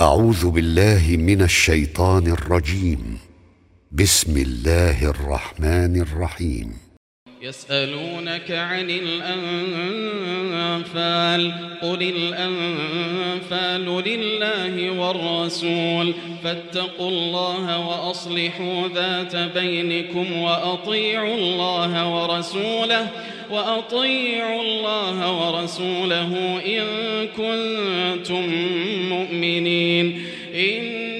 أعوذ بالله من الشيطان الرجيم. بسم الله الرحمن الرحيم. يسألونك عن الأنفال قل الأنفال لله والرسول. فاتقوا الله وأصلحوا ذات بينكم وأطيعوا الله ورسوله. وأطيعوا الله ورسوله إن كنتم مؤمنين.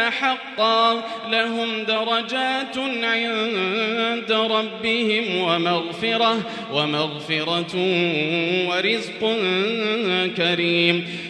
حقا لهم درجات عند ربهم ومغفرة ومغفرة ورزق كريم.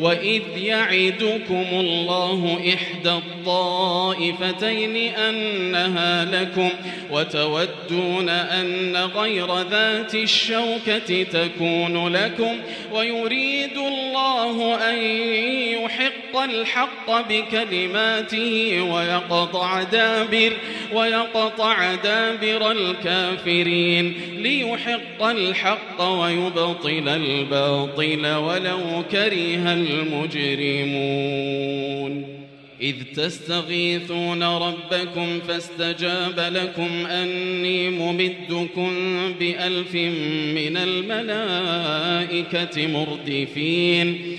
وإذ يعدكم الله إحدى الطائفتين أنها لكم وتودون أن غير ذات الشوكة تكون لكم ويريد الله أن يحق الحق بكلماته ويقطع دابر ويقطع دابر الكافرين. ليحق الحق ويبطل الباطل ولو كره المجرمون. إذ تستغيثون ربكم فاستجاب لكم أني ممدكم بألف من الملائكة مردفين.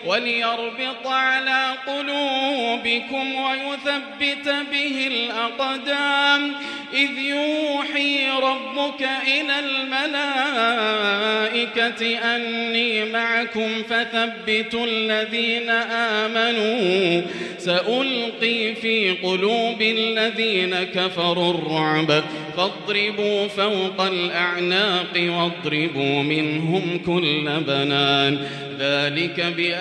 وليربط على قلوبكم ويثبت به الأقدام. إذ يوحي ربك إلى الملائكة أني معكم فثبتوا الذين آمنوا. سألقي في قلوب الذين كفروا الرعب. فاضربوا فوق الأعناق واضربوا منهم كل بنان. ذلك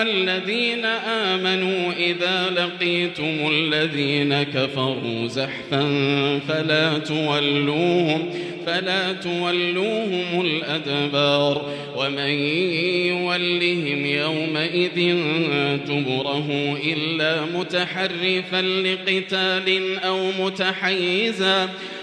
أيها الذين آمنوا إذا لقيتم الذين كفروا زحفا فلا تولوهم فلا تولوهم الأدبار ومن يولهم يومئذ دبره إلا متحرفا لقتال أو متحيزا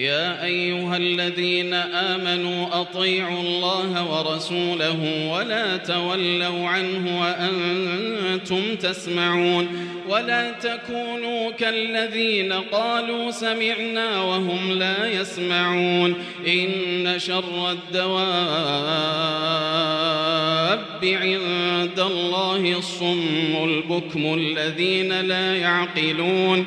يا أيها الذين آمنوا أطيعوا الله ورسوله ولا تولوا عنه وأنتم تسمعون ولا تكونوا كالذين قالوا سمعنا وهم لا يسمعون إن شر الدواب عند الله الصم البكم الذين لا يعقلون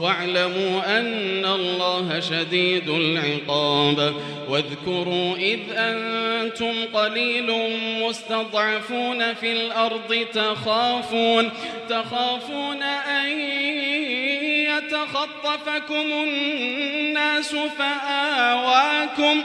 واعلموا أن الله شديد العقاب. واذكروا إذ أنتم قليل مستضعفون في الأرض تخافون تخافون أن يتخطفكم الناس فآواكم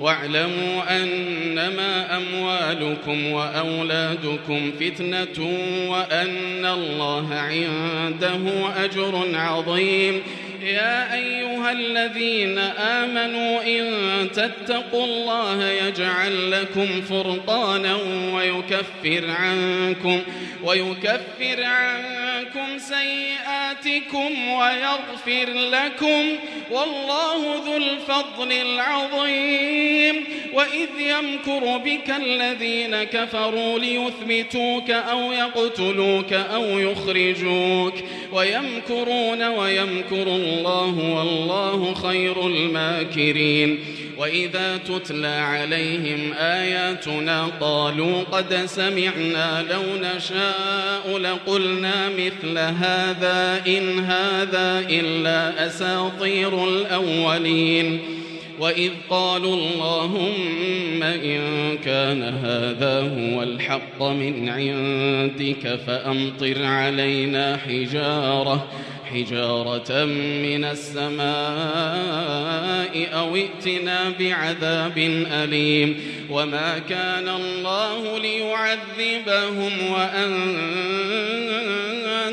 واعلموا أنما أموالكم وأولادكم فتنة وأن الله عنده أجر عظيم. يا أيها الذين آمنوا إن تتقوا الله يجعل لكم فرقانا ويكفر عنكم ويكفر عنكم سيئاتكم ويغفر لكم والله ذو الفضل العظيم وإذ يمكر بك الذين كفروا ليثبتوك أو يقتلوك أو يخرجوك ويمكرون ويمكر الله والله خير الماكرين وإذا تتلى عليهم آياتنا قالوا قد سمعنا لو نشاء لقلنا مثل هذا إن هذا إلا أساطير الأولين وإذ قالوا اللهم إن كان هذا هو الحق من عندك فأمطر علينا حجارة حجارة من السماء أو ائتنا بعذاب أليم وما كان الله ليعذبهم وأنت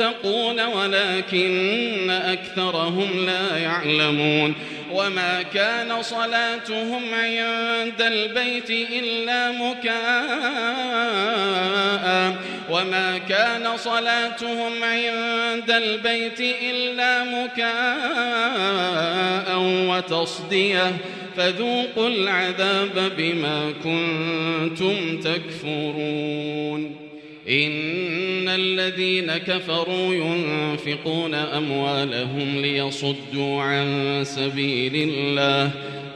المتقون ولكن أكثرهم لا يعلمون وما كان صلاتهم عند البيت إلا مكاء وما كان صلاتهم عند البيت إلا مكاء وتصدية فذوقوا العذاب بما كنتم تكفرون إن الذين كفروا ينفقون أموالهم ليصدوا عن سبيل الله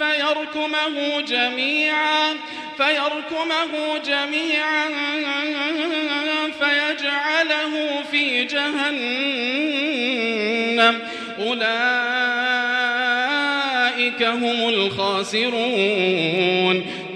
فيركمه جميعا فيركمه جميعا فيجعله في جهنم. أولئك هم الخاسرون.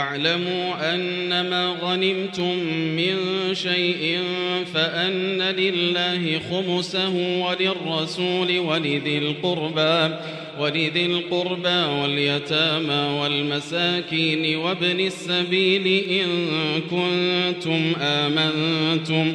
واعلموا أنما غنمتم من شيء فأن لله خمسه وللرسول ولذي القربى ولذي القربى واليتامى والمساكين وابن السبيل إن كنتم آمنتم.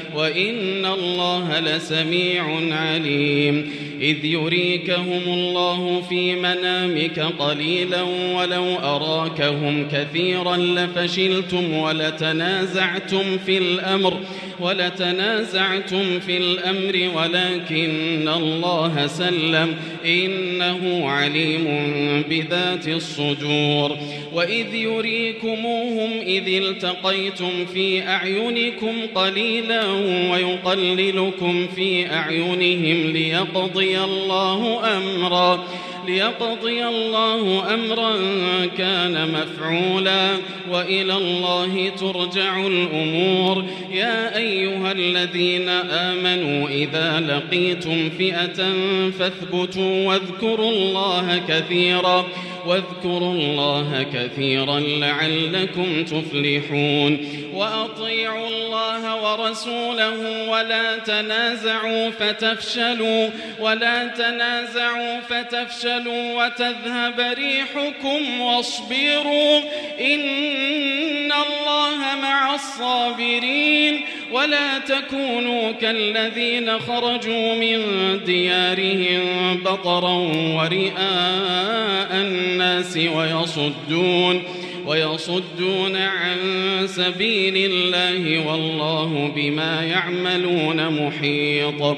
وإن الله لسميع عليم. إذ يريكهم الله في منامك قليلا ولو أراكهم كثيرا لفشلتم ولتنازعتم في الأمر ولتنازعتم في الأمر ولكن الله سلم. إنه عليم بذات الصدور. وإذ يريكموهم إذ التقيتم في أعينكم قليلا ويقللكم في أعينهم ليقضي الله أمرا ليقضي الله أمرا كان مفعولا وإلى الله ترجع الأمور. يا أيها الذين آمنوا إذا لقيتم فئة فاثبتوا واذكروا الله كثيرا واذكروا الله كثيرا لعلكم تفلحون. وأطيعوا الله ورسوله ولا تنازعوا فتفشلوا ولا تنازعوا فتفشلوا وتذهب ريحكم واصبروا إن الله مع الصابرين ولا تكونوا كالذين خرجوا من ديارهم بطرا ورئاء الناس ويصدون ويصدون عن سبيل الله والله بما يعملون محيط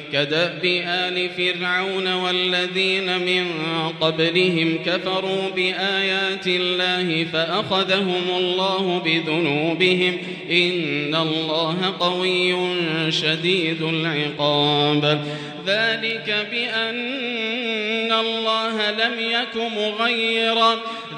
كدأب آل فرعون والذين من قبلهم كفروا بآيات الله فأخذهم الله بذنوبهم إن الله قوي شديد العقاب. ذلك بأن الله لم يك مغيرا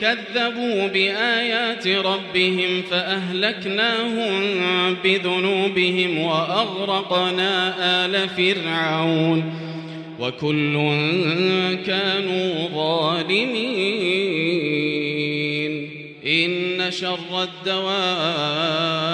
كذبوا بآيات ربهم فأهلكناهم بذنوبهم وأغرقنا آل فرعون وكل كانوا ظالمين. إن شر الدواب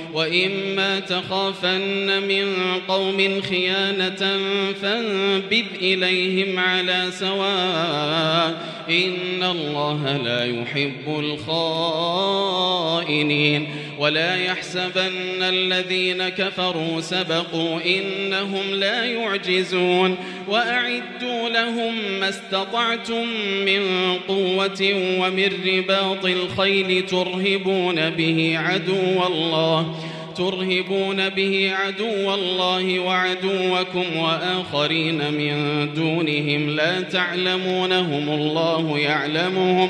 وإما تخافن من قوم خيانة فانبذ إليهم على سواء إن الله لا يحب الخائنين ولا يحسبن الذين كفروا سبقوا إنهم لا يعجزون وأعدوا لهم ما استطعتم من قوة ومن رباط الخيل ترهبون به عدو الله ترهبون به عدو الله وعدوكم وآخرين من دونهم لا تعلمونهم الله يعلمهم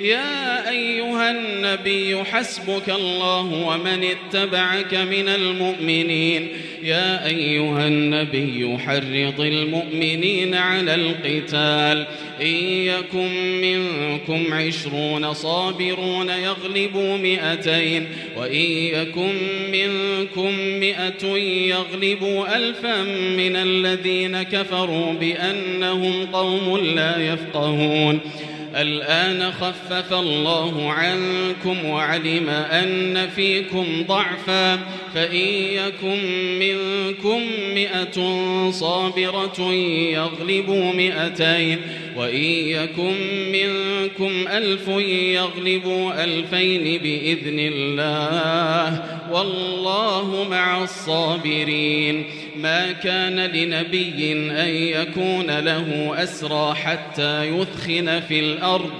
يا أيها النبي حسبك الله ومن اتبعك من المؤمنين. يا أيها النبي حرض المؤمنين على القتال. إن يكن منكم عشرون صابرون يغلبوا مئتين. وإن يكن منكم مئة يغلبوا ألفا من الذين كفروا بأنهم قوم لا يفقهون. الآن خفف الله عنكم وعلم أن فيكم ضعفا فإن يكن منكم مئة صابرة يغلبوا مئتين وإن يكن منكم ألف يغلبوا ألفين بإذن الله والله مع الصابرين. ما كان لنبي أن يكون له أسرى حتى يثخن في الأرض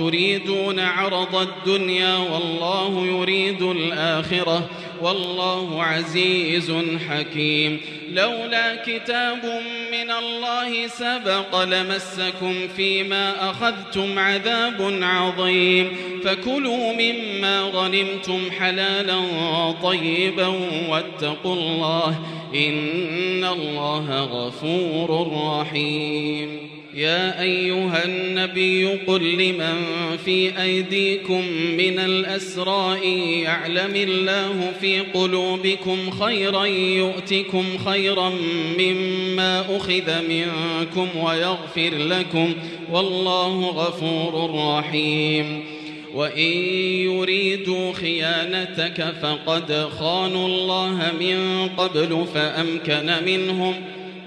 تريدون عرض الدنيا والله يريد الآخرة والله عزيز حكيم لولا كتاب من الله سبق لمسكم فيما أخذتم عذاب عظيم فكلوا مما غنمتم حلالا طيبا واتقوا الله إن الله غفور رحيم يا أيها النبي قل لمن في أيديكم من الأسراء يعلم الله في قلوبكم خيرا يؤتكم خيرا مما أخذ منكم ويغفر لكم والله غفور رحيم. وإن يريدوا خيانتك فقد خانوا الله من قبل فأمكن منهم ۖ